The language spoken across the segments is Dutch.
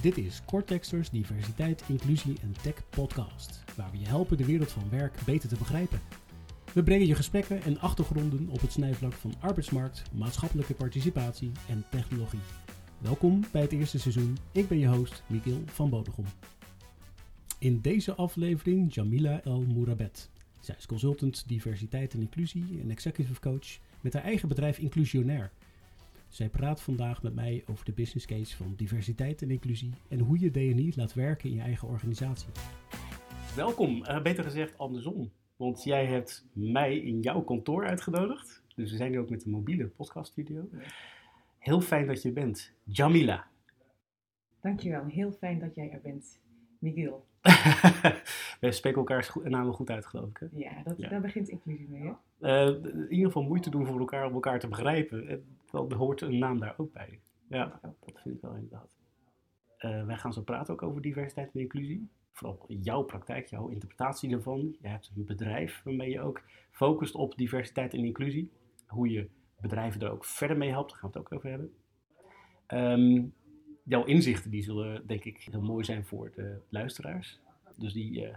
Dit is Cortexters Diversiteit, Inclusie en Tech Podcast, waar we je helpen de wereld van werk beter te begrijpen. We brengen je gesprekken en achtergronden op het snijvlak van arbeidsmarkt, maatschappelijke participatie en technologie. Welkom bij het eerste seizoen. Ik ben je host, Michiel van Bodegom. In deze aflevering Jamila El Mourabet. Zij is consultant diversiteit en inclusie en executive coach met haar eigen bedrijf Inclusionair. Zij praat vandaag met mij over de business case van diversiteit en inclusie en hoe je DNI laat werken in je eigen organisatie. Welkom, uh, beter gezegd andersom. Want jij hebt mij in jouw kantoor uitgenodigd. Dus we zijn nu ook met een mobiele podcaststudio. Heel fijn dat je bent. Jamila. Dankjewel, heel fijn dat jij er bent, Miguel. we spreken elkaars namen goed uit, geloof ik. Hè? Ja, dat, daar begint inclusie mee. Hè? Uh, in ieder geval moeite doen voor elkaar om elkaar te begrijpen. Dan hoort een naam daar ook bij. Ja, dat vind ik wel inderdaad. Uh, wij gaan zo praten ook over diversiteit en inclusie. Vooral jouw praktijk, jouw interpretatie daarvan. Je hebt een bedrijf waarmee je ook focust op diversiteit en inclusie. Hoe je bedrijven er ook verder mee helpt, daar gaan we het ook over hebben. Um, jouw inzichten die zullen denk ik heel mooi zijn voor de luisteraars. Dus die, uh,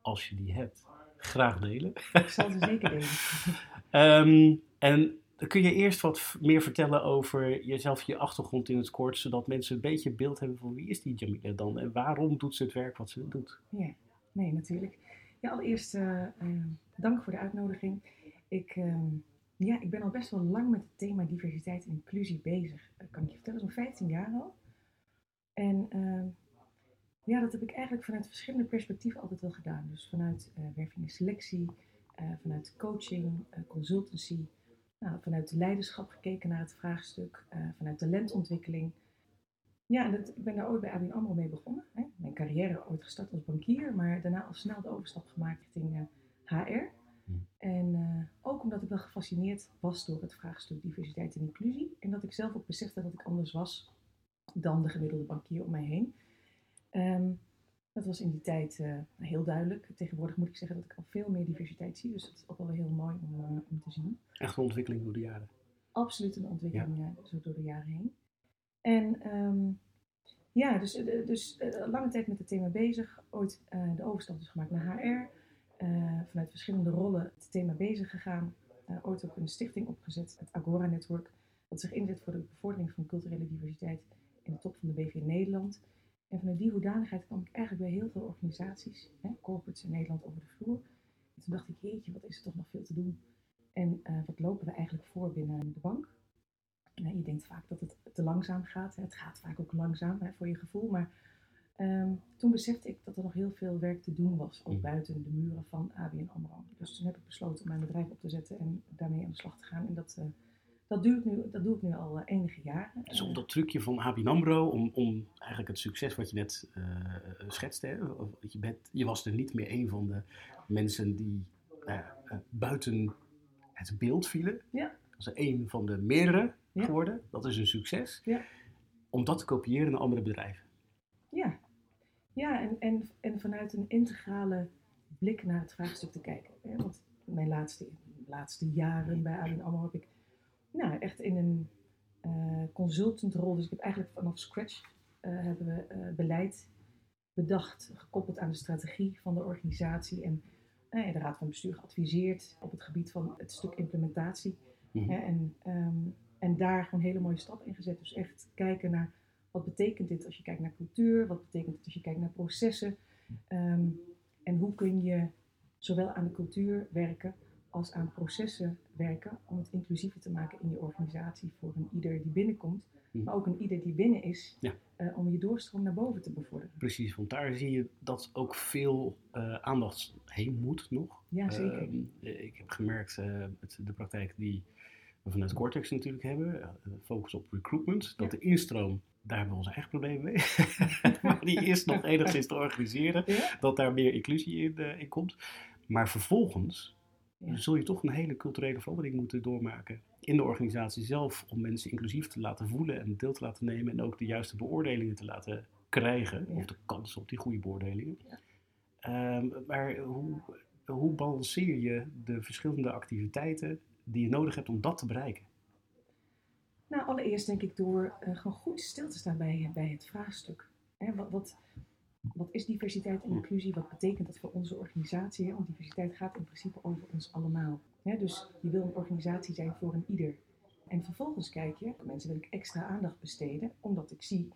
als je die hebt, graag delen. Ik zal ze zeker delen. um, en kun je eerst wat meer vertellen over jezelf, je achtergrond in het kort, zodat mensen een beetje beeld hebben van wie is die Jamila dan en waarom doet ze het werk wat ze doet? Ja, nee, natuurlijk. Ja, allereerst uh, uh, dank voor de uitnodiging. Ik, uh, ja, ik ben al best wel lang met het thema diversiteit en inclusie bezig. kan ik je vertellen, zo'n 15 jaar al. En ehm, ja, dat heb ik eigenlijk vanuit verschillende perspectieven altijd wel gedaan. Dus vanuit uh, werving en selectie, vanuit coaching, consultancy, nou, vanuit leiderschap gekeken naar het vraagstuk, vanuit talentontwikkeling. Ja, en dat, ik ben daar ooit bij ABN AMRO mee begonnen. Hè. Mijn carrière ooit gestart als bankier, maar daarna al snel de overstap gemaakt richting HR. Hmm. En uh, ook omdat ik wel gefascineerd was door het vraagstuk diversiteit en inclusie. En dat ik zelf ook besefte dat ik anders was dan de gemiddelde bankier om mij heen. Um, dat was in die tijd uh, heel duidelijk. Tegenwoordig moet ik zeggen dat ik al veel meer diversiteit zie. Dus dat is ook wel heel mooi om, uh, om te zien. Echt een ontwikkeling door de jaren? Absoluut een ontwikkeling ja. zo door de jaren heen. En um, ja, dus, dus lange tijd met het thema bezig. Ooit de overstap dus gemaakt naar HR. vanuit verschillende rollen het thema bezig gegaan. ooit ook een stichting opgezet, het Agora-network. Dat zich inzet voor de bevordering van culturele diversiteit in de top van de BV Nederland. En vanuit die hoedanigheid kwam ik eigenlijk bij heel veel organisaties, hè, corporates in Nederland, over de vloer. En toen dacht ik, jeetje, wat is er toch nog veel te doen? En uh, wat lopen we eigenlijk voor binnen de bank? Nou, je denkt vaak dat het te langzaam gaat. Hè. Het gaat vaak ook langzaam hè, voor je gevoel. Maar um, toen besefte ik dat er nog heel veel werk te doen was, ook mm. buiten de muren van ABN AMRO. Dus toen heb ik besloten om mijn bedrijf op te zetten en daarmee aan de slag te gaan. En dat... Uh, dat doe ik nu, dat doe ik nu al eh, enige jaren. Dus op dat trucje van ABN AMRO, om, om eigenlijk het succes wat je net uh, schetste, hè? Je, bent, je was er niet meer een van de mensen die uh, buiten het beeld vielen. Ja. Dat is een van de meerdere ja. geworden. Dat is een succes. Ja. Om dat te kopiëren naar andere bedrijven. Ja, ja en, en, en vanuit een integrale blik naar het vraagstuk te kijken. Hè? Want mijn laatste, laatste jaren bij ABN AMRO heb ik nou, echt in een uh, consultantrol. Dus ik heb eigenlijk vanaf scratch uh, hebben we uh, beleid bedacht, gekoppeld aan de strategie van de organisatie. En de Raad van Bestuur geadviseerd op het gebied van het stuk implementatie. Mm-hmm. en, um, en daar gewoon hele mooie stappen in gezet. Dus echt kijken naar wat betekent dit als je kijkt naar cultuur, wat betekent dit als je kijkt naar processen. Um, en hoe kun je zowel aan de cultuur werken als aan processen werken om het inclusiever te maken in je organisatie voor een ieder die binnenkomt, mhm. maar ook een ieder die binnen is, ja. uh, om je doorstroom naar boven te bevorderen. Precies, want daar zie je dat ook veel uh, aandacht heen moet nog. Ja, zeker. Uh, ik heb gemerkt met de praktijk die we vanuit Cortex natuurlijk hebben, focus op recruitment, dat ja. de instroom daar hebben we onze eigen problemen mee. maar die is nog enigszins te organiseren. Ja? Dat daar meer inclusie in, in komt. Maar vervolgens ja. zul je toch een hele culturele verandering moeten doormaken in de organisatie zelf om mensen inclusief te laten voelen en deel te laten nemen en ook de juiste beoordelingen te laten krijgen, of de kans op die goede beoordelingen. Ja. Um, maar hoe, hoe balanceer je de verschillende activiteiten die je nodig hebt om dat te bereiken? Nou, allereerst denk ik door uh, gewoon goed stil te staan bij, bij het vraagstuk. Hè, wat, wat, wat is diversiteit en inclusie? Wat betekent dat voor onze organisatie? Want diversiteit gaat in principe over ons allemaal. Dus je wil een organisatie zijn voor een ieder. En vervolgens kijk je, mensen wil ik extra aandacht besteden, omdat ik zie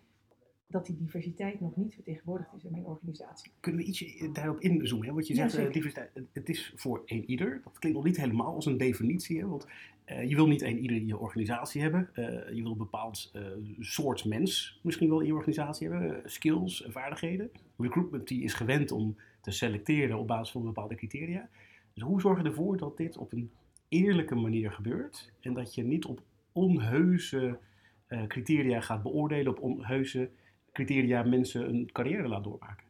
dat die diversiteit nog niet vertegenwoordigd is in mijn organisatie. Kunnen we ietsje daarop inzoomen? Hè? Want je zegt, eh, diversiteit, het- is voor een ieder. Dat klinkt nog niet helemaal als een definitie. Hè? Want eh, je wil niet een ieder in je organisatie hebben. Eh, je wil een bepaald soort mens misschien wel in je organisatie hebben. skills en vaardigheden. Recruitment die is gewend om te selecteren op basis van bepaalde criteria. Dus hoe zorg je ervoor dat dit op een eerlijke manier gebeurt? En dat je niet op onheuse criteria gaat beoordelen. Op onheuse criteria mensen een carrière laat doormaken.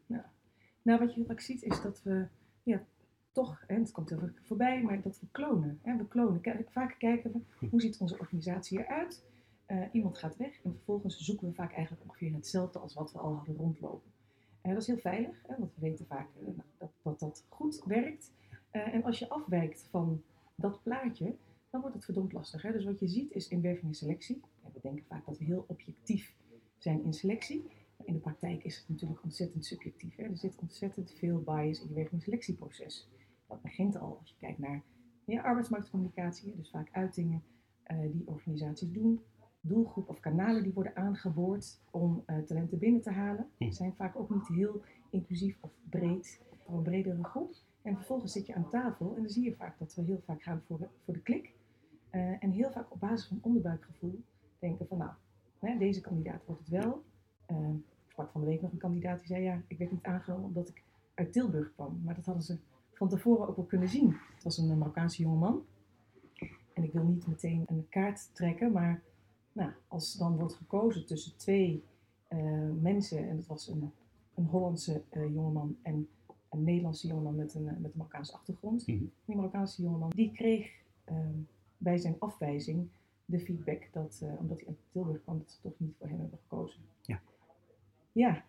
Nou, wat je vaak ziet is dat we ja, toch, en het komt heel voorbij, maar dat we klonen. Hè? We klonen. Kijk, Vaak kijken we, hoe ziet onze organisatie eruit? Eh, iemand gaat weg en vervolgens zoeken we vaak eigenlijk ongeveer hetzelfde als wat we al hadden rondlopen. En dat is heel veilig, hè? want we weten vaak eh, nou, dat, dat dat goed werkt. Eh, en als je afwijkt van dat plaatje, dan wordt het verdomd lastig. Hè? Dus wat je ziet is in werving en selectie. Ja, we denken vaak dat we heel objectief zijn in selectie. In de praktijk is het natuurlijk ontzettend subjectief. Hè? Er zit ontzettend veel bias in je werving- en selectieproces. Dat begint al als je kijkt naar ja, arbeidsmarktcommunicatie, dus vaak uitingen eh, die organisaties doen. Doelgroep of kanalen die worden aangeboord om eh, talenten binnen te halen. Hm. Zijn vaak ook niet heel inclusief of breed voor een bredere groep. En vervolgens zit je aan tafel en dan zie je vaak dat we heel vaak gaan voor de, voor de klik. Eh, en heel vaak op basis van onderbuikgevoel denken van nou, deze kandidaat wordt het wel. Eh, ik sprak van de week nog een kandidaat die zei ja, ik werd niet aangenomen omdat ik uit Tilburg kwam. Maar dat hadden ze van tevoren ook wel kunnen zien. Het was een eh, Marokkaanse jongeman. En ik wil niet meteen een kaart trekken, maar nou, als dan wordt gekozen tussen twee eh, mensen, en dat was een, een Hollandse jongeman en een Nederlandse jongeman met een, met een Marokkaanse achtergrond. Mhm. Die Marokkaanse jongeman, die kreeg bij zijn afwijzing de feedback dat, omdat hij uit Tilburg kwam, dat ze toch niet voor hem hebben gekozen. Ja. Ja,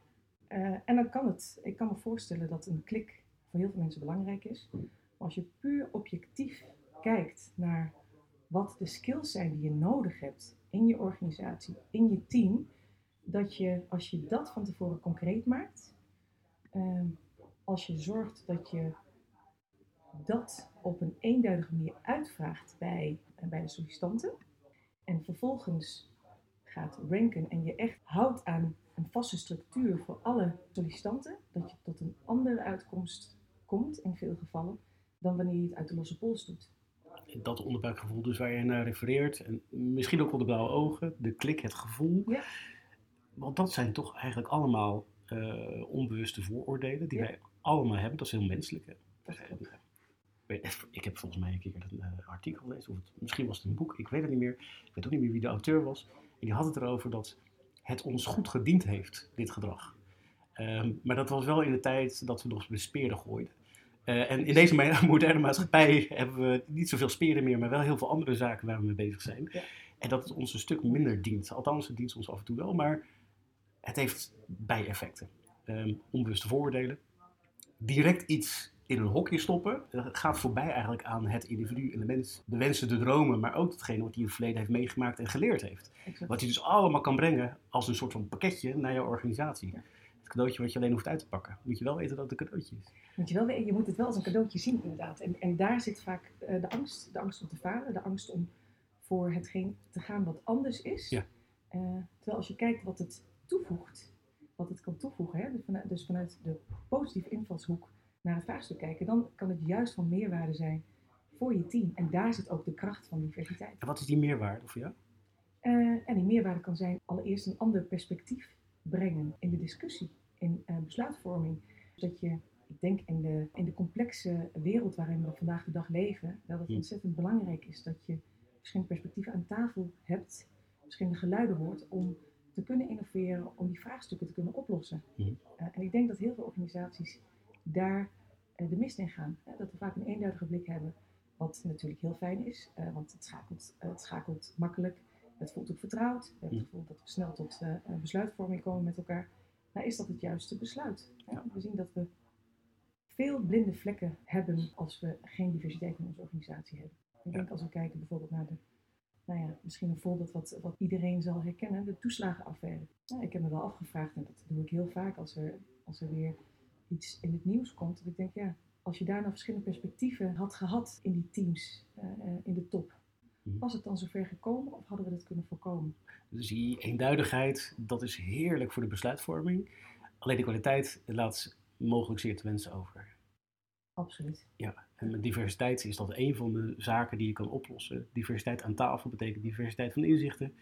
eh, en dan kan het, ik kan me voorstellen dat een klik voor heel veel mensen belangrijk is. Maar als je puur objectief kijkt naar wat de skills zijn die je nodig hebt in je organisatie, in je team, dat je als je dat van tevoren concreet maakt, ehm, als je zorgt dat je dat op een eenduidige manier uitvraagt bij, eh, bij de sollicitanten en vervolgens gaat ranken en je echt houdt aan een vaste structuur voor alle sollicitanten, dat je tot een andere uitkomst komt in veel gevallen dan wanneer je het uit de losse pols doet. dat onderbuikgevoel dus waar je naar refereert. En misschien ook wel de blauwe ogen, de klik, het gevoel. Ja. Want dat zijn toch eigenlijk allemaal eh, onbewuste vooroordelen die Ja. wij allemaal hebben. Dat is heel menselijk. Hè? Dat eh, Ik heb volgens mij een keer een eh, artikel gelezen, of het, misschien was het een boek, ik weet het niet meer. Ik weet ook niet meer wie de auteur was. En die had het erover dat het ons goed gediend heeft, dit gedrag. Ehm, maar dat was wel in de tijd dat we nog met speren gooiden. Eh, en in deze moderne maatschappij hebben we niet zoveel speren meer, maar wel heel veel andere zaken waar we mee bezig zijn. Ja. En dat het ons een stuk minder dient. Althans, het dient ons af en toe wel, maar het heeft bijeffecten. Ehm, onbewuste vooroordelen. Direct iets in een hokje stoppen. Dat gaat voorbij eigenlijk aan het individu en de mens. De wensen, de dromen, maar ook datgene wat hij in het verleden heeft meegemaakt en geleerd heeft. Exact. Wat hij dus allemaal kan brengen als een soort van pakketje naar jouw organisatie. Ja. Het cadeautje wat je alleen hoeft uit te pakken. Moet je wel weten dat het een cadeautje is. Moet je, wel, we- je moet het wel als een cadeautje zien, inderdaad. En, en daar zit vaak eh, de angst. De angst om te falen, de angst om voor hetgeen te gaan wat anders is. Ja. Eh, terwijl als je kijkt wat het toevoegt, wat het kan toevoegen, hè, dus, vanuit, dus vanuit de positieve invalshoek naar het vraagstuk kijken, dan kan het juist van meerwaarde zijn voor je team. En daar zit ook de kracht van diversiteit. En wat is die meerwaarde voor jou? Eh, en die meerwaarde kan zijn allereerst een ander perspectief brengen in de discussie, in eh, besluitvorming. Dat je, ik denk in de, in de complexe wereld waarin we vandaag de dag leven, dat het Hm. ontzettend belangrijk is dat je verschillende perspectieven aan tafel hebt, verschillende geluiden hoort om te kunnen innoveren, om die vraagstukken te kunnen oplossen. Hm. Eh, en ik denk dat heel veel organisaties daar eh, de mist in gaan. Dat we vaak een eenduidige blik hebben, wat natuurlijk heel fijn is, eh, want het schakelt, eh, het schakelt makkelijk. Het voelt ook vertrouwd. We hebben het gevoel dat we snel tot besluitvorming komen met elkaar. Maar is dat het juiste besluit? We zien dat we veel blinde vlekken hebben als we geen diversiteit in onze organisatie hebben. Ik denk als we kijken bijvoorbeeld naar de nou ja, misschien een voorbeeld wat, wat iedereen zal herkennen, de toeslagenaffaire. Ja, ik heb me wel afgevraagd, en dat doe ik heel vaak als er, als er weer iets in het nieuws komt, dat ik denk, ja, als je daar nou verschillende perspectieven had gehad in die teams, uh, in de top, Mhm. was het dan zover gekomen of hadden we dat kunnen voorkomen? Dus die eenduidigheid, dat is heerlijk voor de besluitvorming. Alleen de kwaliteit laat mogelijk zeer te wensen over. Absoluut. Ja, en met diversiteit is dat een van de zaken die je kan oplossen. Diversiteit aan tafel betekent diversiteit van inzichten.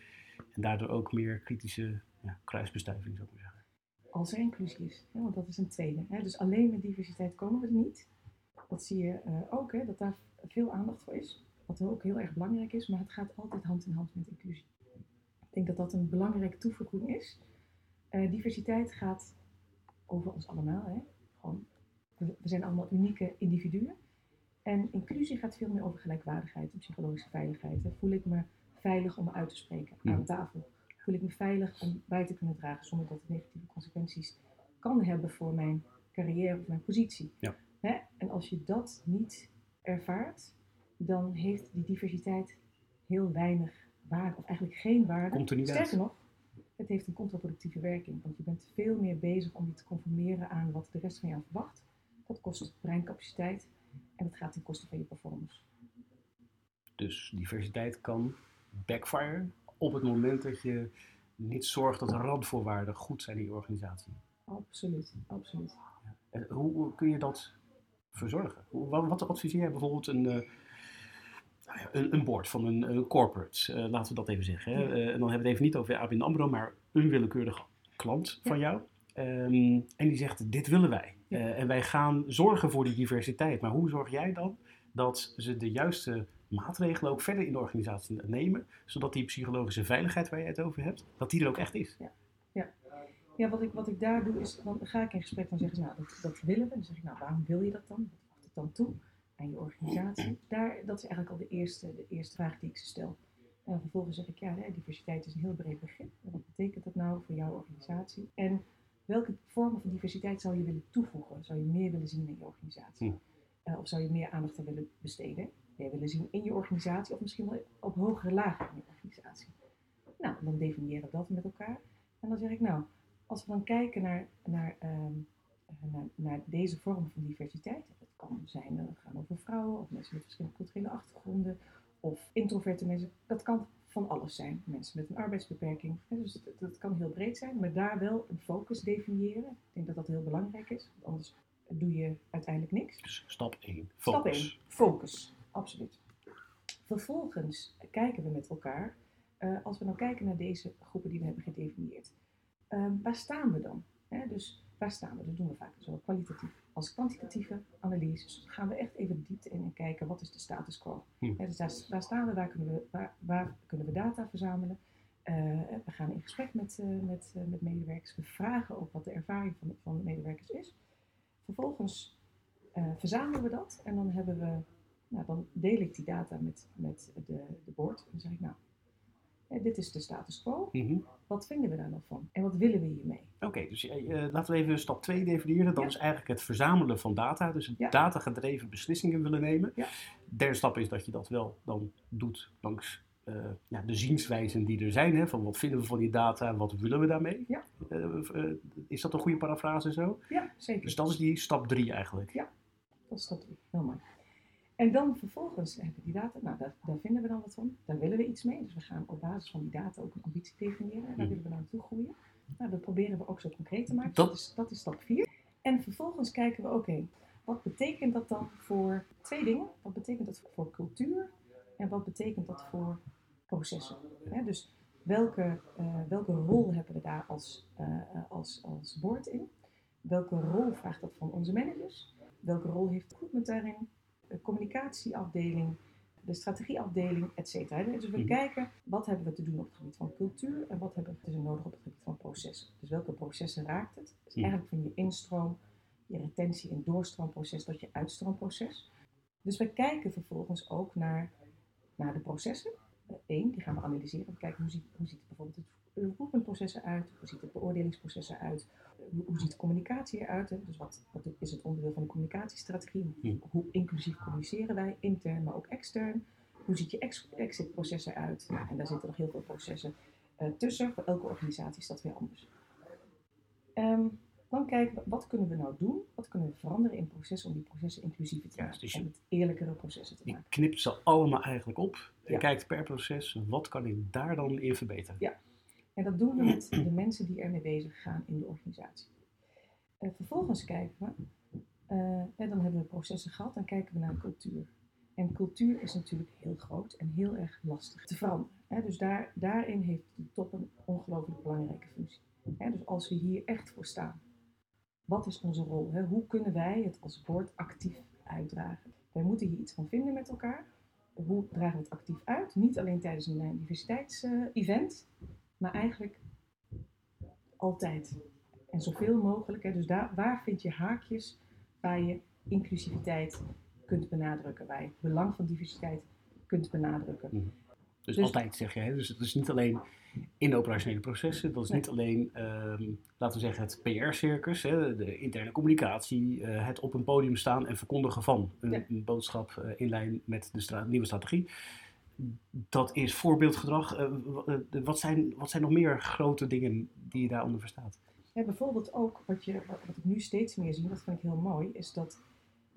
En daardoor ook meer kritische ja, kruisbestuiving, zou ik maar zeggen. Als er inclusie is, hè, want dat is een tweede. Hè. Dus alleen met diversiteit komen we er niet. Dat zie je eh, ook, hè, dat daar veel aandacht voor is. Wat ook heel erg belangrijk is, maar het gaat altijd hand in hand met inclusie. Ik denk dat dat een belangrijke toevoeging is. Uh, diversiteit gaat over ons allemaal. Hè. Gewoon, we, we zijn allemaal unieke individuen. En inclusie gaat veel meer over gelijkwaardigheid en psychologische veiligheid. Hè. Voel ik me veilig om me uit te spreken aan Mhm. tafel? Voel ik me veilig om bij te kunnen dragen zonder dat het negatieve consequenties kan hebben voor mijn carrière of mijn positie? Ja. Hè? En als je dat niet ervaart, dan heeft die diversiteit heel weinig waarde, of eigenlijk geen waarde. Komt er niet Sterker uit. nog, het heeft een contraproductieve werking, want je bent veel meer bezig om je te conformeren aan wat de rest van jou verwacht. Dat kost breincapaciteit en dat gaat ten koste van je performance. Dus diversiteit kan backfire op het moment dat je niet zorgt dat de randvoorwaarden goed zijn in je organisatie. Absoluut, absoluut. En hoe hoe kun je dat verzorgen? Hoe- Wat, wat adviseer jij bijvoorbeeld een, eh, nou een, een board van een corporate, eh, laten we dat even zeggen. Hè? Ja. Eh, en dan hebben we het even niet over ABN AMRO, maar een willekeurige klant Ja. van jou. Ehm, en die zegt, dit willen wij. En wij gaan zorgen voor die diversiteit. Maar hoe zorg jij dan dat ze de juiste maatregelen ook verder in de organisatie nemen, zodat die psychologische veiligheid waar je het over hebt, dat die er ook echt is? Ja, wat ik, wat ik daar doe is, dan ga ik in gesprek, dan zeggen ze, nou, dat, dat willen we. Dan zeg ik, nou, waarom wil je dat dan? Wat voegt het dan toe aan je organisatie? Daar, dat is eigenlijk al de eerste, de eerste vraag die ik ze stel. En vervolgens zeg ik, ja, hè, diversiteit is een heel breed begrip. Wat betekent dat nou voor jouw organisatie? En welke vormen van diversiteit zou je willen toevoegen? Zou je meer willen zien in je organisatie? Hm. Eh, of zou je meer aandacht aan willen besteden? Meer willen zien in je organisatie of misschien wel op hogere lagen in je organisatie? Nou, dan definiëren we dat met elkaar. En dan zeg ik, nou, als we dan kijken naar, naar, ehm, eh, naar, naar deze vorm van diversiteit, dat kan zijn, eh, gaan over vrouwen of mensen met verschillende culturele achtergronden of introverte mensen, dat kan van alles zijn. Mensen met een arbeidsbeperking, dus dat, dat kan heel breed zijn, maar daar wel een focus definiëren. Ik denk dat dat heel belangrijk is, want anders doe je uiteindelijk niks. Dus stap 1, Stap focus. 1, focus, absoluut. Vervolgens kijken we met elkaar, eh, als we nou kijken naar deze groepen die we hebben gedefinieerd, ehm, waar staan we dan? Dus waar staan we? Dat doen we vaak zowel kwalitatief als kwantitatieve analyses. Dus gaan we echt even diepte in en kijken wat is de status quo. Hm. Dus daar, waar staan we, waar kunnen we, waar, waar kunnen we data verzamelen? Eh, we gaan in gesprek met, eh, met, met medewerkers. We vragen ook wat de ervaring van, van de medewerkers is. Vervolgens verzamelen we dat en dan hebben we, nou, dan deel ik die data met, met de, de board. En dan zeg ik, nou, dit is de status quo. Mhm. Wat vinden we daar nog van? En wat willen we hiermee? Oké, dus eh, eh, laten we even stap 2 definiëren. Dat Ja. is eigenlijk het verzamelen van data. Dus Ja. data-gedreven beslissingen willen nemen. Ja. Derde stap is dat je dat wel dan doet langs eh, ja, de zienswijzen die er zijn. Hè, van wat vinden we van die data, wat willen we daarmee? Ja. Is dat een goede parafrase zo? Ja, zeker. Dus dat is die stap 3 eigenlijk. Dat is stap drie. Heel mooi. En dan vervolgens hebben we die data, nou daar, daar vinden we dan wat van. Daar willen we iets mee. Dus we gaan op basis van die data ook een ambitie definiëren. En daar Mhm. willen we naartoe groeien. Nou, dat proberen we ook zo concreet te maken. Dat- is, dat is stap vier. En vervolgens kijken we, oké, wat betekent dat dan voor twee dingen? Wat betekent dat voor cultuur? En wat betekent dat voor processen? Dus welke, eh, welke rol hebben we daar als, eh, als, als board in? Welke rol vraagt dat van onze managers? Welke rol heeft de daarin? De communicatieafdeling, de strategieafdeling, et cetera. Dus we Mhm. kijken wat hebben we te doen op het gebied van cultuur en wat hebben we te nodig op het gebied van processen. Dus welke processen raakt het? Dus Mhm. eigenlijk van je instroom, je retentie- en doorstroomproces tot je uitstroomproces. Dus we kijken vervolgens ook naar, naar de processen. Eén, die gaan we analyseren. We kijken hoe ziet, hoe ziet bijvoorbeeld het recruitmentproces eruit, hoe ziet het beoordelingsproces eruit, hoe, ziet de communicatie eruit? Hè? Dus wat, wat is het onderdeel van de communicatiestrategie? Hmm. Hoe inclusief communiceren wij, intern maar ook extern? hoe ziet je ex- exitproces eruit? Nou, en daar zitten nog heel veel processen eh, tussen. Voor elke organisatie is dat weer anders. Ehm, dan kijken we, wat kunnen we nou doen? Wat kunnen we veranderen in processen om die processen inclusiever te maken? dus je- om het eerlijkere processen te Je maken. knipt ze allemaal eigenlijk op en Ja. kijkt per proces wat kan ik daar dan in verbeteren. Ja. En dat doen we met de mensen die ermee bezig gaan in de organisatie. Eh, vervolgens kijken we, eh, en dan hebben we processen gehad, dan kijken we naar cultuur. En cultuur is natuurlijk heel groot en heel erg lastig te veranderen. Dus daar, daarin heeft de top een ongelooflijk belangrijke functie. Dus als we hier echt voor staan, wat is onze rol? Hoe kunnen wij het als board actief uitdragen? Wij moeten hier iets van vinden met elkaar. Hoe dragen we het actief uit? Niet alleen tijdens een eh, diversiteitsevent, maar eigenlijk altijd. En zoveel mogelijk. Hè? Dus daar, waar vind je haakjes waar je inclusiviteit kunt benadrukken, waar je het belang van diversiteit kunt benadrukken. Dus, Dus- altijd zeg je, hè? dus het is niet alleen in de operationele processen, dat is Nee. niet alleen, ehm, laten we zeggen, het PR-circus, de interne communicatie, eh, het op een podium staan en verkondigen van een, Ja. een boodschap eh, in lijn met de stra- nieuwe strategie. Dat is voorbeeldgedrag. Eh, eh, wat, zijn, wat zijn nog meer grote dingen die je daaronder verstaat? Ja, bijvoorbeeld ook, wat, je, wat, wat ik nu steeds meer zie, dat vind ik heel mooi, is dat,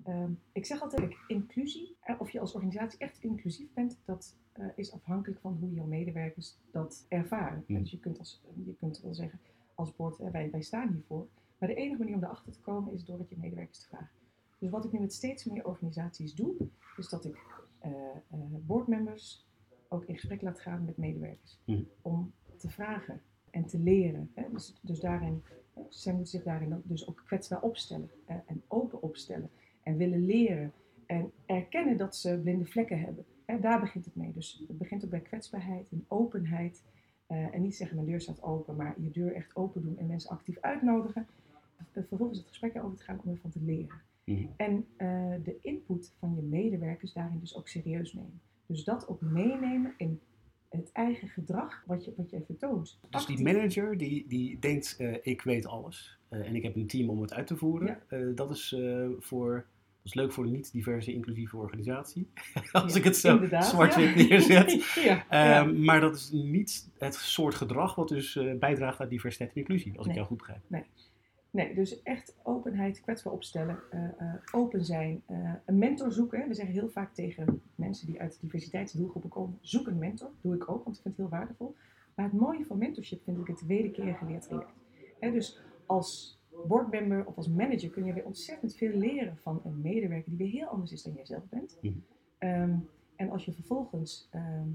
ehm, ik zeg altijd, inclusie, eh, of je als organisatie echt inclusief bent, dat is afhankelijk van hoe jouw medewerkers dat ervaren. Mm. Dus je kunt, als, je kunt wel zeggen, als board, wij, wij staan hiervoor, maar de enige manier om erachter te komen is door het je medewerkers te vragen. Dus wat ik nu met steeds meer organisaties doe, is dat ik boardmembers ook in gesprek laat gaan met medewerkers. Mm. Om te vragen en te leren. Hè? Dus, dus daarin, eh, zij moeten zich daarin dus ook kwetsbaar opstellen eh, en open opstellen. En willen leren en erkennen dat ze blinde vlekken hebben. Hè? Daar begint het mee. Dus het begint ook bij kwetsbaarheid en openheid. Eh, en niet zeggen mijn deur staat open, maar je deur echt open doen en mensen actief uitnodigen. Eh, Vervolgens het gesprek erover te gaan om ervan te leren. Mhm. En eh, de input van je medewerkers daarin dus ook serieus nemen. Dus dat ook meenemen in het eigen gedrag wat je, wat jij vertoont. Dus die manager die, die denkt, eh, ik weet alles eh, en ik heb een team om het uit te voeren. Ja. Dat, is, voor, dat is leuk voor een niet-diverse, inclusieve organisatie. Als Ja, ik het zo zwart-wit ja. neerzet. Ehm, Maar dat is niet het soort gedrag wat dus bijdraagt aan diversiteit en inclusie, als ik jou goed begrijp. Nee, dus echt openheid, kwetsbaar opstellen, eh, eh, open zijn, eh, een mentor zoeken. We zeggen heel vaak tegen mensen die uit diversiteitsdoelgroepen komen, zoek een mentor. Doe ik ook, want ik vind het heel waardevol. Maar het mooie van mentorship vind ik het wederkerig geleerd traject. Dus als boardmember of als manager kun je weer ontzettend veel leren van een medewerker die weer heel anders is dan jij zelf bent. Mhm. Ehm, en als je vervolgens ehm,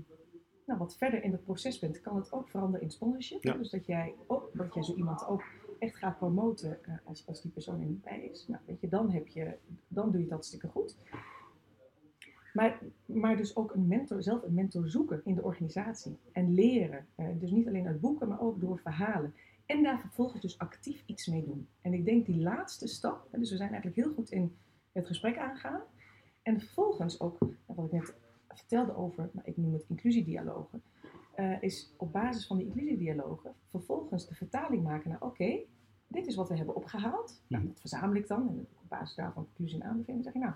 nou, wat verder in het proces bent, kan het ook veranderen in sponsorship. Ja. Dus dat jij, ook, dat jij zo iemand ook echt gaat promoten eh, als, als die persoon er niet bij is. Nou, weet je, dan, heb je, dan doe je het hartstikke goed. Maar, maar dus ook een mentor, zelf een mentor zoeken in de organisatie en leren. Eh, dus niet alleen uit boeken, maar ook door verhalen. En daar vervolgens dus actief iets mee doen. En ik denk die laatste stap, dus we zijn eigenlijk heel goed in het gesprek aangaan. En vervolgens ook, wat ik net vertelde over, nou, ik noem het inclusiedialogen, eh, is op basis van die inclusiedialogen vervolgens de vertaling maken naar, oké, dit is wat we hebben opgehaald. Nou, dat verzamel ik dan en op basis daarvan conclusie en aanbeveling zeg ik, nou,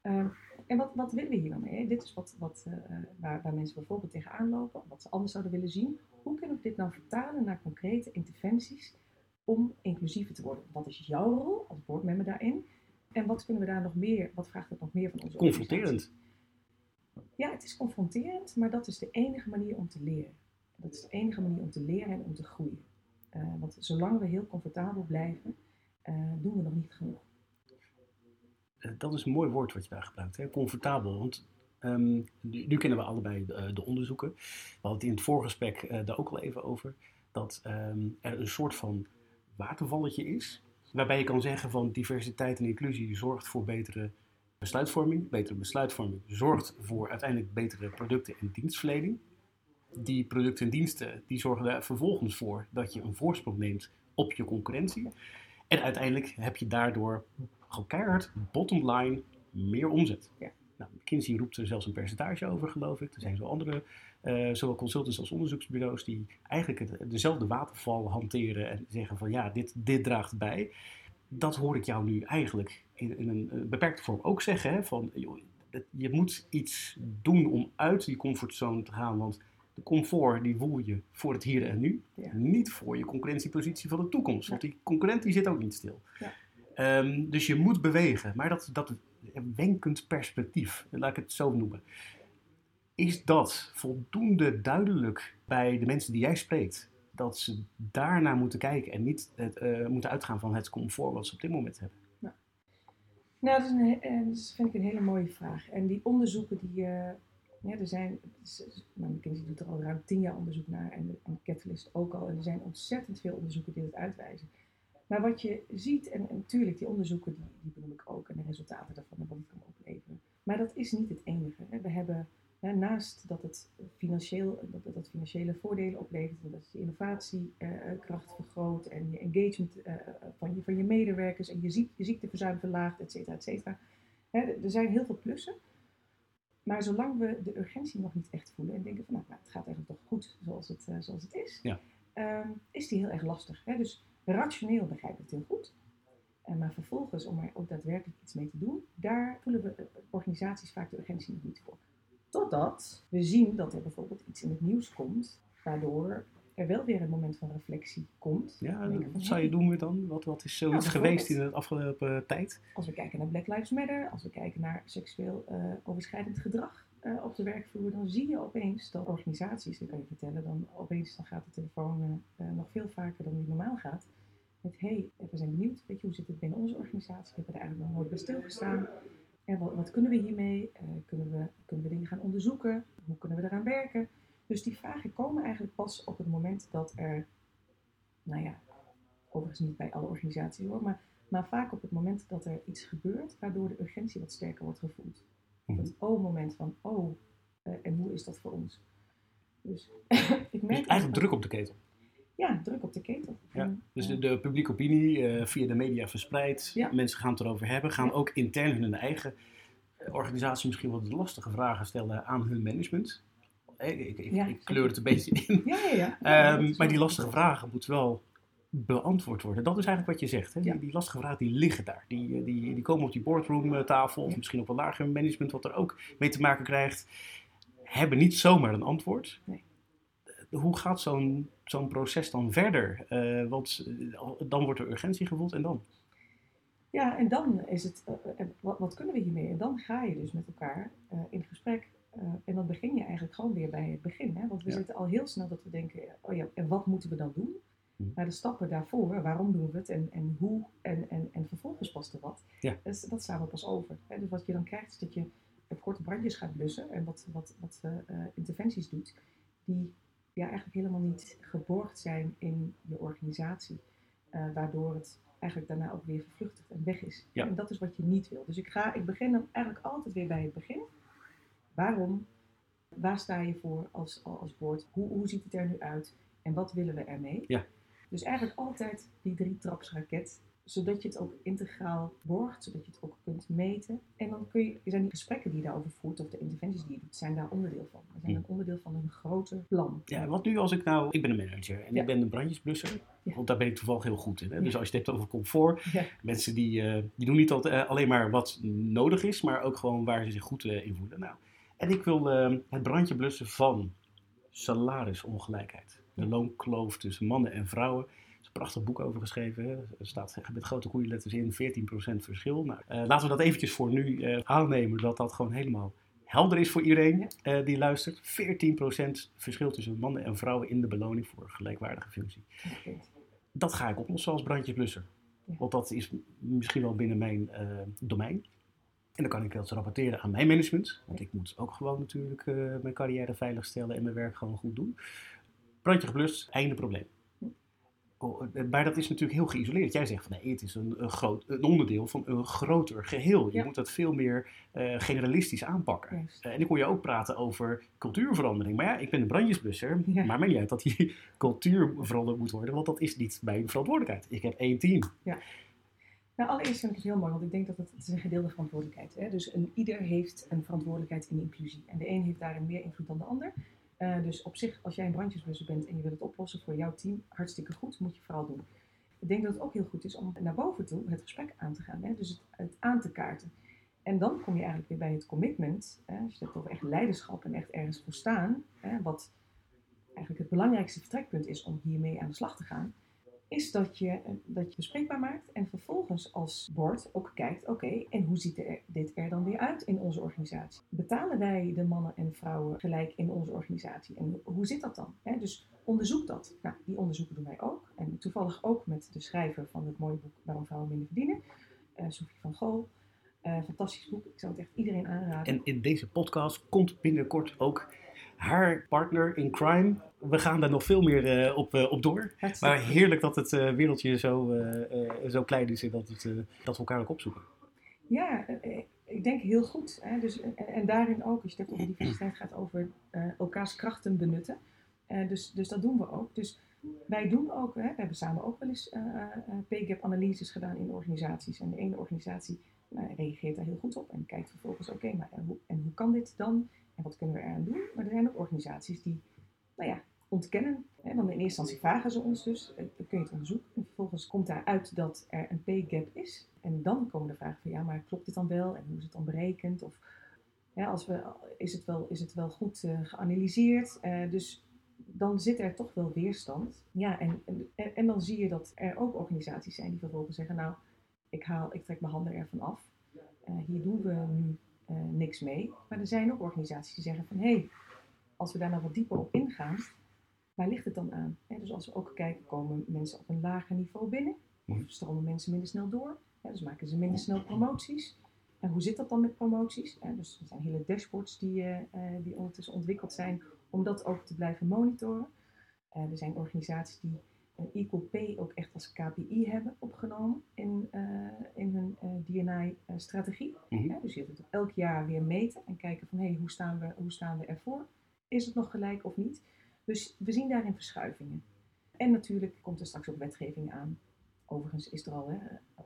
eh, en wat, wat willen we hier dan mee? Dit is wat, wat, eh, waar, waar mensen bijvoorbeeld tegenaan lopen, wat ze anders zouden willen zien. Hoe kunnen we dit nou vertalen naar concrete interventies om inclusiever te worden? Wat is jouw rol als boardmember daarin? En wat kunnen we daar nog meer, wat vraagt het nog meer van onze organisatie? Confronterend. Ja, het is confronterend, maar dat is de enige manier om te leren. Dat is de enige manier om te leren en om te groeien. Eh, want zolang we heel comfortabel blijven, eh, doen we nog niet genoeg. Eh, dat is een mooi woord wat je daar gebruikt, hè? comfortabel. Want ehm, nu, kennen we allebei de, de onderzoeken. We hadden het in het voorgesprek eh, daar ook al even over. Dat ehm, er een soort van watervalletje is. Waarbij je kan zeggen van diversiteit en inclusie zorgt voor betere besluitvorming. Betere besluitvorming zorgt voor uiteindelijk betere producten en dienstverlening. Die producten en diensten die zorgen er vervolgens voor dat je een voorsprong neemt op je concurrentie. En uiteindelijk heb je daardoor keihard, bottom line, meer omzet. Ja. Nou, McKinsey roept er zelfs een percentage over, geloof ik. Er zijn zo andere, eh, zowel consultants als onderzoeksbureaus, die eigenlijk het, dezelfde waterval hanteren en zeggen van ja, dit, dit draagt bij. Dat hoor ik jou nu eigenlijk in, in een eh, beperkte vorm ook zeggen. Hè, van, joh, je moet iets doen om uit die comfortzone te gaan. Want de comfort die voel je voor het hier en nu. Ja. Niet voor je concurrentiepositie van de toekomst. Want die concurrent die zit ook niet stil. Ja. Ehm, dus je moet bewegen. Maar dat, dat wenkend perspectief, laat ik het zo noemen. Is dat voldoende duidelijk bij de mensen die jij spreekt? Dat ze daarnaar moeten kijken en niet het, eh, moeten uitgaan van het comfort wat ze op dit moment hebben. Nou, dat, is een, eh, dat vind ik een hele mooie vraag. En die onderzoeken die, eh, ja, er zijn, het is- nou, McKinsey doet er al ruim tien jaar onderzoek naar en, en Catalyst ook al. En er zijn ontzettend veel onderzoeken die dat uitwijzen. Maar wat je ziet, en, en natuurlijk die onderzoeken Hè. Naast dat het financieel, dat, dat financiële voordelen oplevert en dat je innovatiekracht vergroot en je engagement eh, van, je, van je medewerkers en je, ziek, je ziekteverzuim verlaagt, et cetera, et cetera. Hè, er zijn heel veel plussen. Maar zolang we de urgentie nog niet echt voelen en denken van nou, het gaat eigenlijk toch goed zoals het, eh, zoals het is, Ja. ehm, is die heel erg lastig. Hè? Dus rationeel begrijp ik het heel goed. Eh, maar vervolgens, om er ook daadwerkelijk iets mee te doen, daar voelen we eh, organisaties vaak de urgentie nog niet voor. Totdat we zien dat er bijvoorbeeld iets in het nieuws komt, waardoor er wel weer een moment van reflectie komt. Ja, wat van, zou je doen met dan? Wat, wat is zoiets Nou, geweest in de afgelopen eh, tijd? Als we kijken naar Black Lives Matter, als we kijken naar seksueel eh, overschrijdend gedrag eh, op de werkvloer, dan zie je opeens dat organisaties, dat kan je vertellen, dan opeens dan gaat de telefoon nog veel vaker dan die normaal gaat. Met hé, hey, we zijn benieuwd, weet je, hoe zit het binnen onze organisatie? We hebben er eigenlijk nog nooit bij stilgestaan. En wat, wat kunnen we hiermee? Kunnen, we, kunnen we dingen gaan onderzoeken? Hoe kunnen we eraan werken? Dus die vragen komen eigenlijk pas op het moment dat er, nou ja, overigens niet bij alle organisaties hoor, maar maar vaak op het moment dat er iets gebeurt, waardoor de urgentie wat sterker wordt gevoeld. Op het oh-moment van, oh, eh, en hoe is dat voor ons? Dus ik merk... Dus eigenlijk druk op de ketel. Ja, druk op de ketel. Ja, Dus de, de publieke opinie eh, via de media verspreid. Ja. Mensen gaan het erover hebben. Gaan Ja. ook intern hun eigen organisatie misschien wat lastige vragen stellen aan hun management. Eh, Ik, ik, Ja, ik kleur het een beetje in. Ja, ja, ja. Ehm, maar die wel- lastige vragen moeten wel beantwoord worden. Dat is eigenlijk wat je zegt. Hè? Ja. Die, die lastige vragen die liggen daar. Die, eh, die, die komen op die boardroomtafel. Of Ja. misschien op een lager management wat er ook mee te maken krijgt. Hebben niet zomaar een antwoord. Nee. Eh, Hoe gaat zo'n zo'n proces dan verder? Eh, want eh, dan wordt er urgentie gevoeld en dan? Ja, en dan is het, eh, eh, wat, wat kunnen we hiermee? En dan ga je dus met elkaar eh, in gesprek. en dan begin je eigenlijk gewoon weer bij het begin. Hè? Want we Ja. zitten al heel snel dat we denken, oh ja, en wat moeten we dan doen? Hm. Maar de stappen daarvoor, waarom doen we het en, en hoe en, en, en vervolgens pas er wat, Ja. dat, staan we pas over. Hè? Dus wat je dan krijgt is dat je op korte brandjes gaat blussen en wat, wat, wat interventies doet, die ja, eigenlijk helemaal niet geborgd zijn in je organisatie. waardoor het eigenlijk daarna ook weer vervluchtigt en weg is. Ja. En dat is wat je niet wil. Dus ik, ga, ik begin dan eigenlijk altijd weer bij het begin. Waarom? Waar sta je voor als, als board? Hoe, hoe ziet het er nu uit? En wat willen we ermee? Ja. Dus eigenlijk altijd die drie trapsraket, zodat je het ook integraal borgt, zodat je het ook kunt meten. En dan kun je, zijn die gesprekken die je daarover voert, of de interventies die je doet, zijn daar onderdeel van. Dat zijn een onderdeel van een groter plan. Ja, wat nu als ik nou... Ik ben een manager en Ja. ik ben een brandjesblusser. Ja. Want daar ben ik toevallig heel goed in. Hè? Ja. Dus als je het hebt over comfort. Mensen die, eh, die doen niet altijd, eh, alleen maar wat nodig is, maar ook gewoon waar ze zich goed eh, in voelen. Nou, en ik wil eh, het brandje blussen van salarisongelijkheid. De loonkloof tussen mannen en vrouwen. Prachtig boek over geschreven. Er staat met grote koeienletters in 14% verschil. Nou, eh, laten we dat eventjes voor nu eh, aannemen dat dat gewoon helemaal helder is voor iedereen eh, die luistert. 14% verschil tussen mannen en vrouwen in de beloning voor gelijkwaardige functie dat ga ik oplossen als brandjesblusser. Ja. Want dat is misschien wel binnen mijn domein. En dan kan ik dat rapporteren aan mijn management. Want ik moet ook gewoon natuurlijk mijn carrière veiligstellen en mijn werk gewoon goed doen. Brandje geblust, einde probleem. Oh, eh, Maar dat is natuurlijk heel geïsoleerd. Jij zegt van nee, het is een, een, groot, een onderdeel van een groter geheel. Je Ja. moet dat veel meer eh, generalistisch aanpakken. Eh, en ik hoor je ook praten over cultuurverandering. Maar ja, ik ben een brandjesblusser. Ja. Maar mij niet uit dat die cultuur veranderd moet worden. Want dat is niet mijn verantwoordelijkheid. Ik heb één team. Nou, allereerst vind ik het heel mooi, want ik denk dat het, het is een gedeelde verantwoordelijkheid is. Dus een, ieder heeft een verantwoordelijkheid in inclusie. En de een heeft daarin meer invloed dan de ander. Eh, dus op zich, als jij een brandjesblusser bent en je wil het oplossen voor jouw team, hartstikke goed, moet je vooral doen. Ik denk dat het ook heel goed is om naar boven toe het gesprek aan te gaan. Hè? Dus het, aan te kaarten. En dan kom je eigenlijk weer bij het commitment, hè, als je hebt over echt leiderschap en echt ergens voor staan, hè, wat eigenlijk het belangrijkste vertrekpunt is om hiermee aan de slag te gaan, is dat je, eh, dat je bespreekbaar maakt en vervolgens als board ook kijkt, oké, en hoe ziet er, dit er dan weer uit in onze organisatie? Betalen wij de mannen en vrouwen gelijk in onze organisatie? En hoe zit dat dan? Dus onderzoek dat. Nou, die onderzoeken doen wij ook. En toevallig ook met de schrijver van het mooie boek Waarom vrouwen minder verdienen, uh, Sophie van Gool. Uh, fantastisch boek. Ik zou het echt iedereen aanraden. En in deze podcast komt binnenkort ook haar partner in crime. We gaan daar nog veel meer uh, op, uh, op door. Maar heerlijk dat het uh, wereldje zo, zo klein is en dat, het, dat we elkaar ook opzoeken. Ja, ik denk heel goed. Hè? Dus, en, en, daarin ook, als je het hebt over diversiteit, gaat over elkaars krachten benutten. dus, dus dat doen we ook. Dus wij doen ook, hè, we hebben samen ook wel eens pay gap analyses gedaan in organisaties. En de ene organisatie nou, reageert daar heel goed op en kijkt vervolgens, oké, maar en hoe, en hoe kan dit dan? En wat kunnen we eraan doen? Maar er zijn ook organisaties die, nou ja, ontkennen. Dan in eerste instantie vragen ze ons dus, eh, dan kun je het onderzoeken. En vervolgens komt daaruit dat er een pay gap is. En dan komen de vragen van, ja, maar klopt dit dan wel? En hoe is het dan berekend? Of als we, is, het wel, is het wel goed uh, geanalyseerd? Uh, dus dan zit er toch wel weerstand. Ja, en, en, dan zie je dat er ook organisaties zijn die vervolgens zeggen, nou, ik, haal, ik trek mijn handen ervan af. Hier doen we nu niks mee. Maar er zijn ook organisaties die zeggen van hé, hey, als we daar nou wat dieper op ingaan, waar ligt het dan aan? dus als we ook kijken, komen mensen op een lager niveau binnen? Of mhm. stromen mensen minder snel door? dus maken ze minder snel promoties? En hoe zit dat dan met promoties? dus er zijn hele dashboards die, uh, die ondertussen ontwikkeld zijn om dat ook te blijven monitoren. er zijn organisaties die Equal Pay ook echt als KPI hebben opgenomen in, uh, in hun uh, DNI-strategie. Mm -hmm. dus je hebt het elk jaar weer meten en kijken van hey, hoe, staan we, hoe staan we ervoor? Is het nog gelijk of niet? Dus we zien daarin verschuivingen. En natuurlijk komt er straks ook wetgeving aan. Overigens is er al, hè,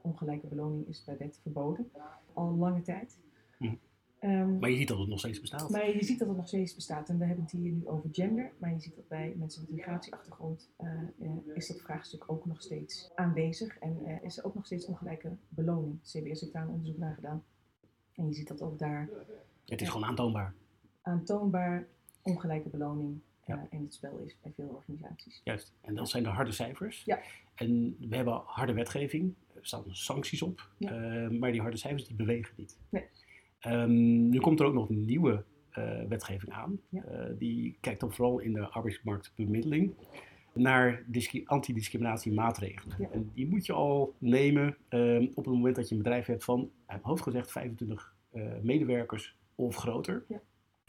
ongelijke beloning is bij wet verboden, al lange tijd. -hmm. Um, maar je ziet dat het nog steeds bestaat. Maar je ziet dat het nog steeds bestaat. En we hebben het hier nu over gender. Maar je ziet dat bij mensen met migratieachtergrond uh, uh, is dat vraagstuk ook nog steeds aanwezig. En uh, is er ook nog steeds ongelijke beloning. CBS heeft daar een onderzoek naar gedaan. En je ziet dat ook daar... Het is gewoon aantoonbaar. Aantoonbaar ongelijke beloning ja. in het spel is bij veel organisaties. Juist. En dat zijn de harde cijfers. Ja. En we hebben harde wetgeving. Er staan sancties op. Ja. maar die harde cijfers die bewegen niet. Nee. Um, nu komt er ook nog een nieuwe uh, wetgeving aan. Ja. Uh, die kijkt dan vooral in de arbeidsmarktbemiddeling naar antidiscriminatiemaatregelen. Ja. En die moet je al nemen um, op het moment dat je een bedrijf hebt van, uit hoofd gezegd, 25 uh, medewerkers of groter. Ja.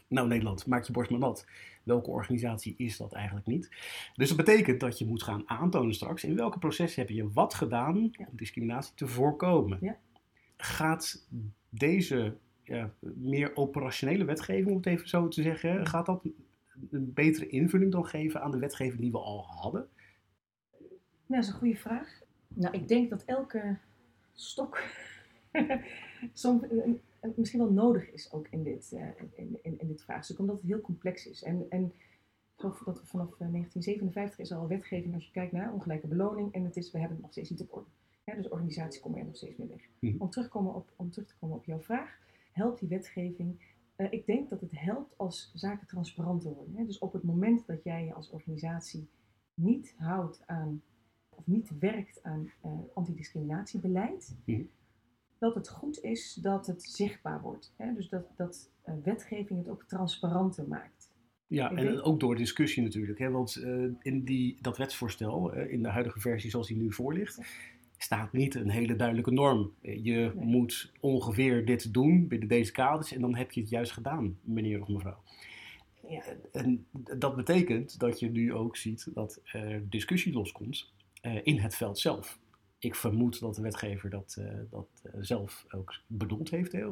Nou, Nederland, maak je borst maar nat. Welke organisatie is dat eigenlijk niet? Dus dat betekent dat je moet gaan aantonen straks in welke processen heb je wat gedaan om discriminatie te voorkomen. Ja. Gaat deze ja, meer operationele wetgeving, om het even zo te zeggen, gaat dat een betere invulling dan geven aan de wetgeving die we al hadden? Nou, dat is een goede vraag. Nou, ik denk dat elke stok soms misschien wel nodig is ook in dit, uh, in, in, in, dit vraagstuk, omdat het heel complex is. En, en ik geloof dat vanaf 1957 is er al wetgeving als je kijkt naar ongelijke beloning en het is, we hebben het nog steeds niet op orde. Ja, dus organisaties komen er nog steeds mee weg. Mhm. Om, terugkomen op, om terug te komen op jouw vraag, helpt die wetgeving? Uh, ik denk dat het helpt als zaken transparanter worden. Hè? Dus op het moment dat jij je als organisatie niet houdt aan, of niet werkt aan uh, antidiscriminatiebeleid, Mhm. Dat het goed is dat het zichtbaar wordt. Hè? Dus dat, dat uh, wetgeving het ook transparanter maakt. Ja, en ook door discussie natuurlijk. Hè? Want eh, in die, dat wetsvoorstel, eh, in de huidige versie zoals die nu voor ligt, staat niet een hele duidelijke norm. Eh, Je Nee. moet ongeveer dit doen binnen deze kaders en dan heb je het juist gedaan, meneer of mevrouw. Ja. En dat betekent dat je nu ook ziet dat er discussie loskomt eh, in het veld zelf. Ik vermoed dat de wetgever dat, eh, dat eh, zelf ook bedoeld heeft. Hè.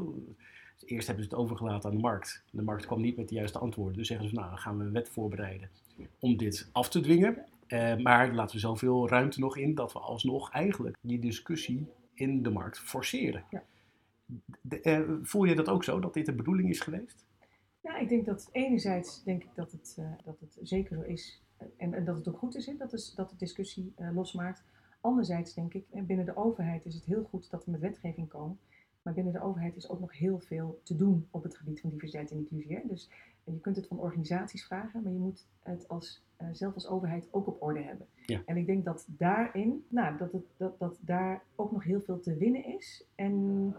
Eerst hebben ze het overgelaten aan de markt. De markt kwam niet met de juiste antwoorden. Dus zeggen ze, nou, dan gaan we een wet voorbereiden om dit af te dwingen. Eh, maar laten we zoveel ruimte nog in dat we alsnog eigenlijk die discussie in de markt forceren. Ja. De- voel je dat ook zo, dat dit de bedoeling is geweest? Ja, ik denk dat enerzijds denk ik dat het, dat het zeker zo is. En, en dat het ook goed is, hè, dat, is dat de discussie losmaakt. Anderzijds denk ik, eh, binnen de overheid is het heel goed dat we met wetgeving komen. Maar binnen de overheid is ook nog heel veel te doen op het gebied van diversiteit en inclusie. Dus je kunt het van organisaties vragen, maar je moet het als, uh, zelf als overheid ook op orde hebben. Ja. En ik denk dat daarin, nou, dat, het, dat, dat daar ook nog heel veel te winnen is. En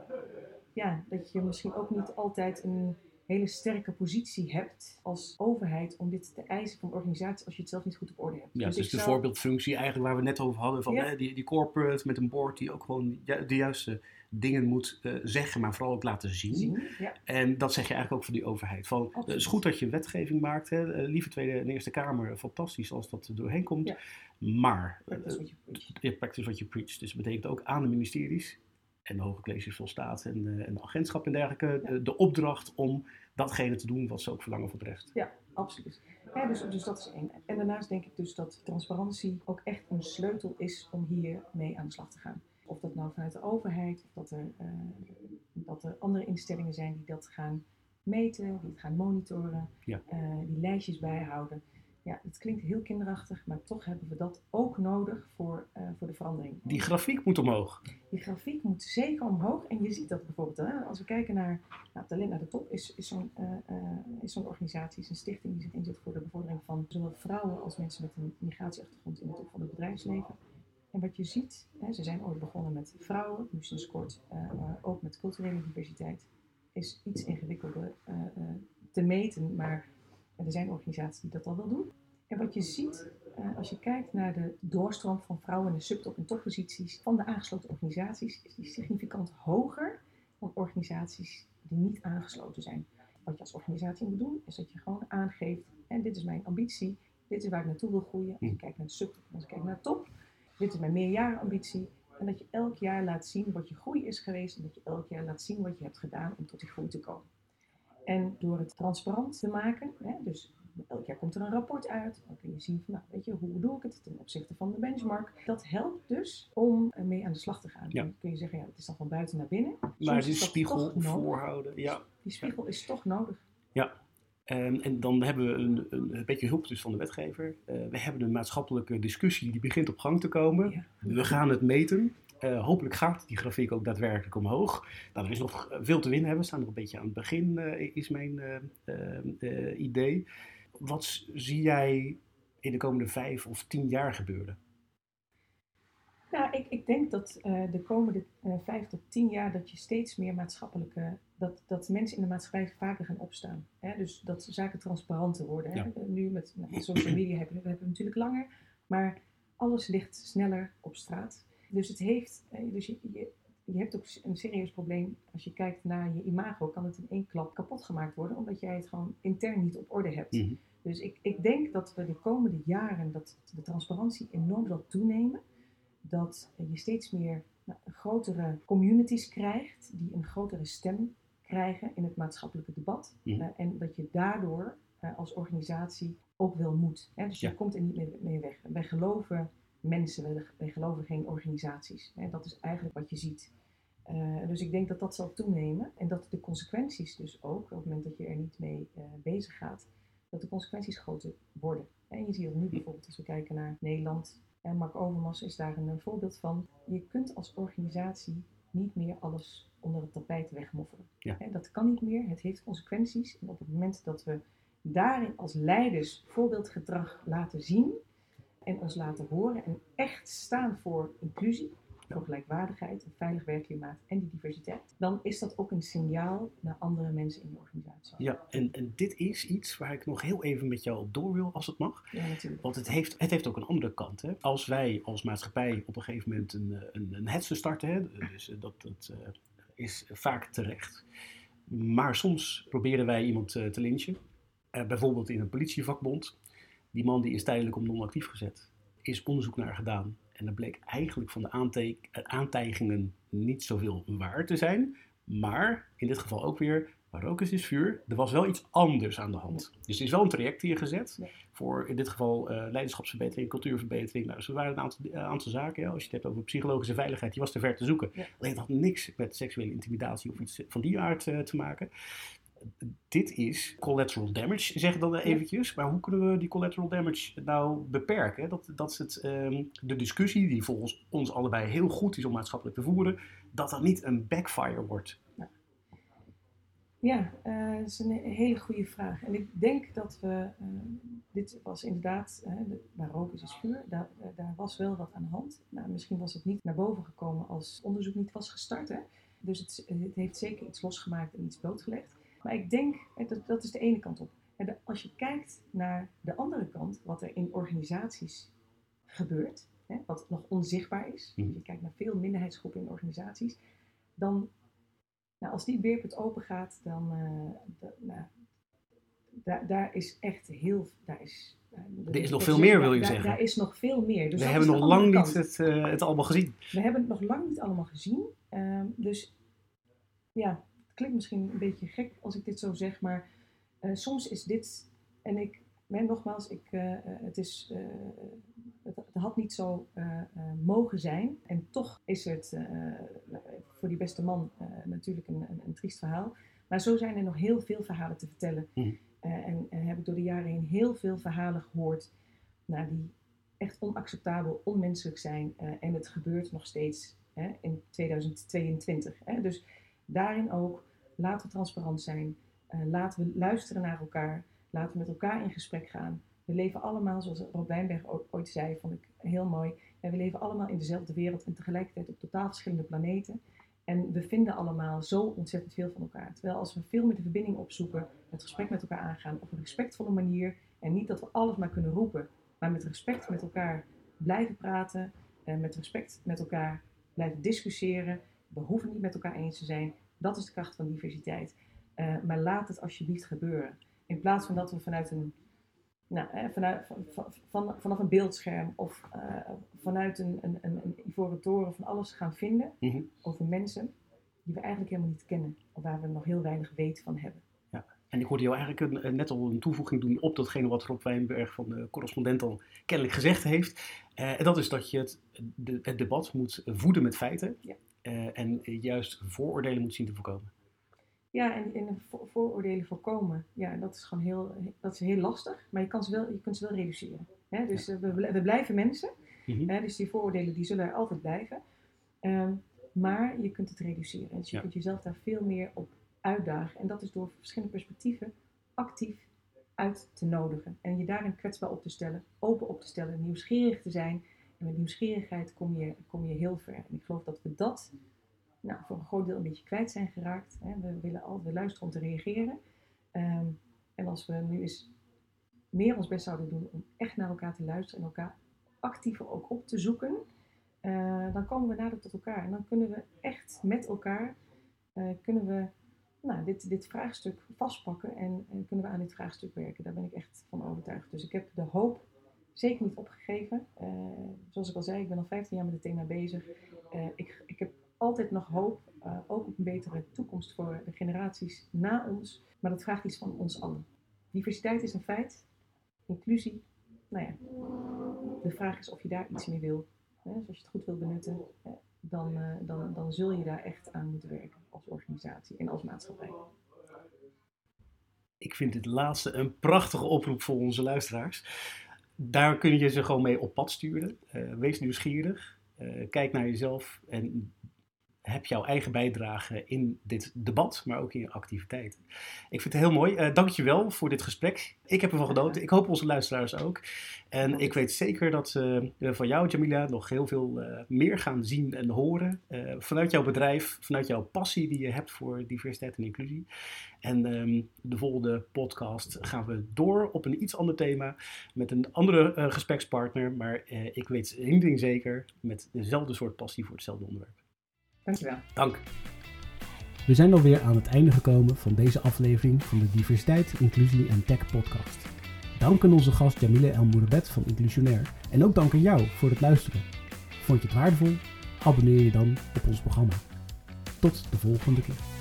ja, dat je misschien ook niet altijd een hele sterke positie hebt als overheid om dit te eisen van organisaties als je het zelf niet goed op orde hebt. Ja, dus, ik de zou- voorbeeldfunctie eigenlijk waar we net over hadden, van Ja. hè, die, die corporate met een board die ook gewoon ju- de juiste dingen moet eh, zeggen, maar vooral ook laten zien. zien. Ja, En dat zeg je eigenlijk ook voor die overheid. Van, eh, het is Absoluut. goed dat je wetgeving maakt, hè, eh, lieve Tweede en Eerste Kamer, fantastisch als dat er doorheen komt. Ja. Maar, eh, practice what you preach. Dus dat betekent ook aan de ministeries en de hoge colleges van staat en, eh, en de agentschap en dergelijke, Ja. de, de opdracht om datgene te doen wat ze ook verlangen voor rest. Absoluut. Ja, dus, dus dat is één. En daarnaast denk ik dus dat transparantie ook echt een sleutel is om hier mee aan de slag te gaan. Of dat nou vanuit de overheid, of dat er, eh, dat er andere instellingen zijn die dat gaan meten, die het gaan monitoren, Ja. eh, die lijstjes bijhouden. Ja, het klinkt heel kinderachtig, maar toch hebben we dat ook nodig voor, eh, voor de verandering. Die grafiek moet omhoog. Die grafiek moet zeker omhoog. En je ziet dat bijvoorbeeld, hè, als we kijken naar nou, Talent naar de Top, is, is zo'n is zo'n organisatie, is een stichting die zich inzet voor de bevordering van zowel vrouwen als mensen met een migratieachtergrond in de top van het bedrijfsleven. En wat je ziet, hè, ze zijn ooit begonnen met vrouwen, nu sinds kort ook met culturele diversiteit, is iets ingewikkelder te meten, maar er zijn organisaties die dat al wel doen. En wat je ziet, eh, als je kijkt naar de doorstroom van vrouwen in de subtop- en topposities van de aangesloten organisaties, is die significant hoger dan organisaties die niet aangesloten zijn. Wat je als organisatie moet doen, is dat je gewoon aangeeft, en dit is mijn ambitie, dit is waar ik naartoe wil groeien. Als je Hm. kijkt naar de subtop als je kijkt naar de top, dit is mijn meerjarenambitie. En dat je elk jaar laat zien wat je groei is geweest en dat je elk jaar laat zien wat je hebt gedaan om tot die groei te komen. En door het transparant te maken, hè, dus elk jaar komt er een rapport uit, dan kun je zien van, nou, weet je, hoe doe ik het ten opzichte van de benchmark. Dat helpt dus om mee aan de slag te gaan. Ja. Dan kun je zeggen, ja, het is dan van buiten naar binnen. Maar die spiegel voorhouden. Ja. Die spiegel is toch nodig. En, en dan hebben we een, een, beetje hulp dus van de wetgever. Eh, we hebben een maatschappelijke discussie die begint op gang te komen. Ja. We gaan het meten. Eh, hopelijk gaat die grafiek ook daadwerkelijk omhoog. Nou, er is nog veel te winnen. Hè. We staan nog een beetje aan het begin, eh, is mijn eh, idee. Wat zie jij in de komende vijf of tien jaar gebeuren? Nou, ik, ik denk dat de komende vijf tot tien jaar dat je steeds meer maatschappelijke, dat, dat mensen in de maatschappij vaker gaan opstaan. Hè? Dus dat zaken transparanter worden. Hè? Ja. Nu met, met social media hebben we, hebben natuurlijk langer, maar alles ligt sneller op straat. Dus het heeft, eh, dus je, je, je hebt ook een serieus probleem als je kijkt naar je imago, kan het in één klap kapot gemaakt worden, omdat jij het gewoon intern niet op orde hebt. Mhm. Dus ik, ik denk dat we de komende jaren dat de transparantie enorm zal toenemen. Dat je steeds meer nou, grotere communities krijgt die een grotere stem krijgen in het maatschappelijke debat. Mhm. Eh, en dat je daardoor eh, als organisatie ook wel moet. Hè? Dus je komt er niet meer mee weg. Wij geloven mensen, geen organisaties. Dat is eigenlijk wat je ziet. Eh, dus ik denk dat dat zal toenemen en dat de consequenties dus ook, op het moment dat je er niet mee eh, bezig gaat, dat de consequenties groter worden. En je ziet dat nu bijvoorbeeld als we kijken naar Nederland. En Mark Overmars is daar een eh, voorbeeld van. Je kunt als organisatie niet meer alles onder het tapijt wegmoffelen. Ja. Dat kan niet meer. Het heeft consequenties. En op het moment dat we daarin als leiders voorbeeldgedrag laten zien en ons laten horen en echt staan voor inclusie, voor gelijkwaardigheid, een veilig werkklimaat en die diversiteit, dan is dat ook een signaal naar andere mensen in de organisatie. Ja, en, en dit is iets waar ik nog heel even met jou op door wil, als het mag. Ja, natuurlijk. Want het heeft, het heeft ook een andere kant. Hè? Als wij als maatschappij op een gegeven moment een, eh, een, een hetze starten, hè? Dus, eh, dat, dat eh, is vaak terecht. Maar soms proberen wij iemand te lynchen. Bijvoorbeeld in een politievakbond. Die man die is tijdelijk om non-actief gezet. Is onderzoek naar gedaan. En dat bleek eigenlijk van de eh, aantijgingen niet zoveel waar te zijn. Maar in dit geval ook weer, waar rook is, is vuur. Er was wel iets anders aan de hand. Dus er is wel een traject ingezet. Ja. Voor in dit geval eh, leiderschapsverbetering, cultuurverbetering. Nou, dus er waren een aantal, een aantal zaken. Ja, als je het hebt over psychologische veiligheid, die was te ver te zoeken. Ja. Alleen het had niks met seksuele intimidatie of iets van die aard eh, te maken. Dit is collateral damage, zeg ik dan eventjes. Maar hoe kunnen we die collateral damage nou beperken? Dat, dat is het, ehm, de discussie die volgens ons allebei heel goed is om maatschappelijk te voeren, dat dat niet een backfire wordt. Ja, uh, dat is een hele goede vraag. En ik denk dat we, uh, dit was inderdaad, uh, de, waar rook is, is vuur, daar, daar, was wel wat aan de hand. Nou, misschien was het niet naar boven gekomen als onderzoek niet was gestart. Hè? Dus het, het, heeft zeker iets losgemaakt en iets blootgelegd. Maar ik denk, dat, dat is de ene kant op. En als je kijkt naar de andere kant, wat er in organisaties gebeurt, hè, wat nog onzichtbaar is, als je kijkt naar veel minderheidsgroepen in organisaties, dan nou, als die beerput open gaat, dan uh, nou, daar, daar is echt heel. Daar is, er is nog veel meer, wil je daar, zeggen? Daar is nog veel meer. Dus We hebben nog lang niet het, uh, het, allemaal gezien. We hebben het nog lang niet allemaal gezien. Ehm, dus ja, klinkt misschien een beetje gek als ik dit zo zeg, maar soms is dit. En ik, nee, nogmaals, ik, het is het, had niet zo mogen zijn. En toch is het voor die beste man natuurlijk een, een, een, triest verhaal. Maar zo zijn er nog heel veel verhalen te vertellen. Mm. En, en, heb ik door de jaren heen heel veel verhalen gehoord nou, die echt onacceptabel, onmenselijk zijn. en het gebeurt nog steeds hè, in 2022. Hè. Dus daarin ook, laten we transparant zijn. laten we luisteren naar elkaar. Laten we met elkaar in gesprek gaan. We leven allemaal, zoals Rob Wijnberg ooit zei, vond ik heel mooi. En we leven allemaal in dezelfde wereld en tegelijkertijd op totaal verschillende planeten. En we vinden allemaal zo ontzettend veel van elkaar. Terwijl als we veel meer de verbinding opzoeken, het gesprek met elkaar aangaan op een respectvolle manier. En niet dat we alles maar kunnen roepen, maar met respect met elkaar blijven praten. En met respect met elkaar blijven discussiëren. We hoeven niet met elkaar eens te zijn. Dat is de kracht van diversiteit. Uh, maar laat het alsjeblieft gebeuren. In plaats van dat we vanuit een nou, vanuit, van, van, vanaf een beeldscherm of uh, vanuit een, een, een, een, ivoren toren van alles gaan vinden mm -hmm. over mensen die we eigenlijk helemaal niet kennen of waar we nog heel weinig weten van hebben. Ja. En ik hoorde jou eigenlijk een, net al een toevoeging doen op datgene wat Rob Wijnberg van de correspondent al kennelijk gezegd heeft. Uh, en dat is dat je het, de, het debat moet voeden met feiten ja. Uh, en juist vooroordelen moet zien te voorkomen. Ja, en, en vooroordelen voorkomen, ja, dat is gewoon heel, dat is heel lastig, maar je, kan ze wel, je kunt ze wel reduceren. Hè? Dus ja. we, we, blijven mensen, mm -hmm. hè? dus die vooroordelen die zullen er altijd blijven. Um, maar je kunt het reduceren. Dus je ja. kunt jezelf daar veel meer op uitdagen. En dat is door verschillende perspectieven actief uit te nodigen. En je daarin kwetsbaar op te stellen, open op te stellen, nieuwsgierig te zijn. En met nieuwsgierigheid kom je, kom je heel ver. En ik geloof dat we dat nou, voor een groot deel een beetje kwijt zijn geraakt. Hè. We willen altijd luisteren om te reageren. Um, en als we nu eens meer ons best zouden doen om echt naar elkaar te luisteren en elkaar actiever ook op te zoeken, uh, dan komen we nader tot elkaar. En dan kunnen we echt met elkaar uh, kunnen we, nou, dit, dit vraagstuk vastpakken en, en, kunnen we aan dit vraagstuk werken. Daar ben ik echt van overtuigd. Dus ik heb de hoop zeker niet opgegeven. Uh, zoals ik al zei, ik ben al 15 jaar met het thema bezig. ik, ik heb altijd nog hoop, uh, ook op een betere toekomst voor de generaties na ons. Maar dat vraagt iets van ons allen. Diversiteit is een feit, inclusie, nou ja, de vraag is of je daar iets mee wil. Dus als je het goed wil benutten, dan, dan, dan zul je daar echt aan moeten werken als organisatie en als maatschappij. Ik vind dit laatste een prachtige oproep voor onze luisteraars. Daar kun je ze gewoon mee op pad sturen. Uh, wees nieuwsgierig. Uh, kijk naar jezelf en heb jouw eigen bijdrage in dit debat, maar ook in je activiteiten. Ik vind het heel mooi. Uh, Dank je wel voor dit gesprek. Ik heb ervan genoten. Ik hoop onze luisteraars ook. En ik weet zeker dat uh, van jou, Jamila, nog heel veel uh, meer gaan zien en horen. vanuit jouw bedrijf, vanuit jouw passie die je hebt voor diversiteit en inclusie. En um, de volgende podcast gaan we door op een iets ander thema met een andere gesprekspartner. Maar ik weet één ding zeker, met dezelfde soort passie voor hetzelfde onderwerp. Dankjewel. Dank. We zijn alweer aan het einde gekomen van deze aflevering van de Diversiteit, Inclusie en Tech podcast. Dank aan onze gast Jamile El Moerebet van Inclusionair en ook dank aan jou voor het luisteren. Vond je het waardevol? Abonneer je dan op ons programma. Tot de volgende keer.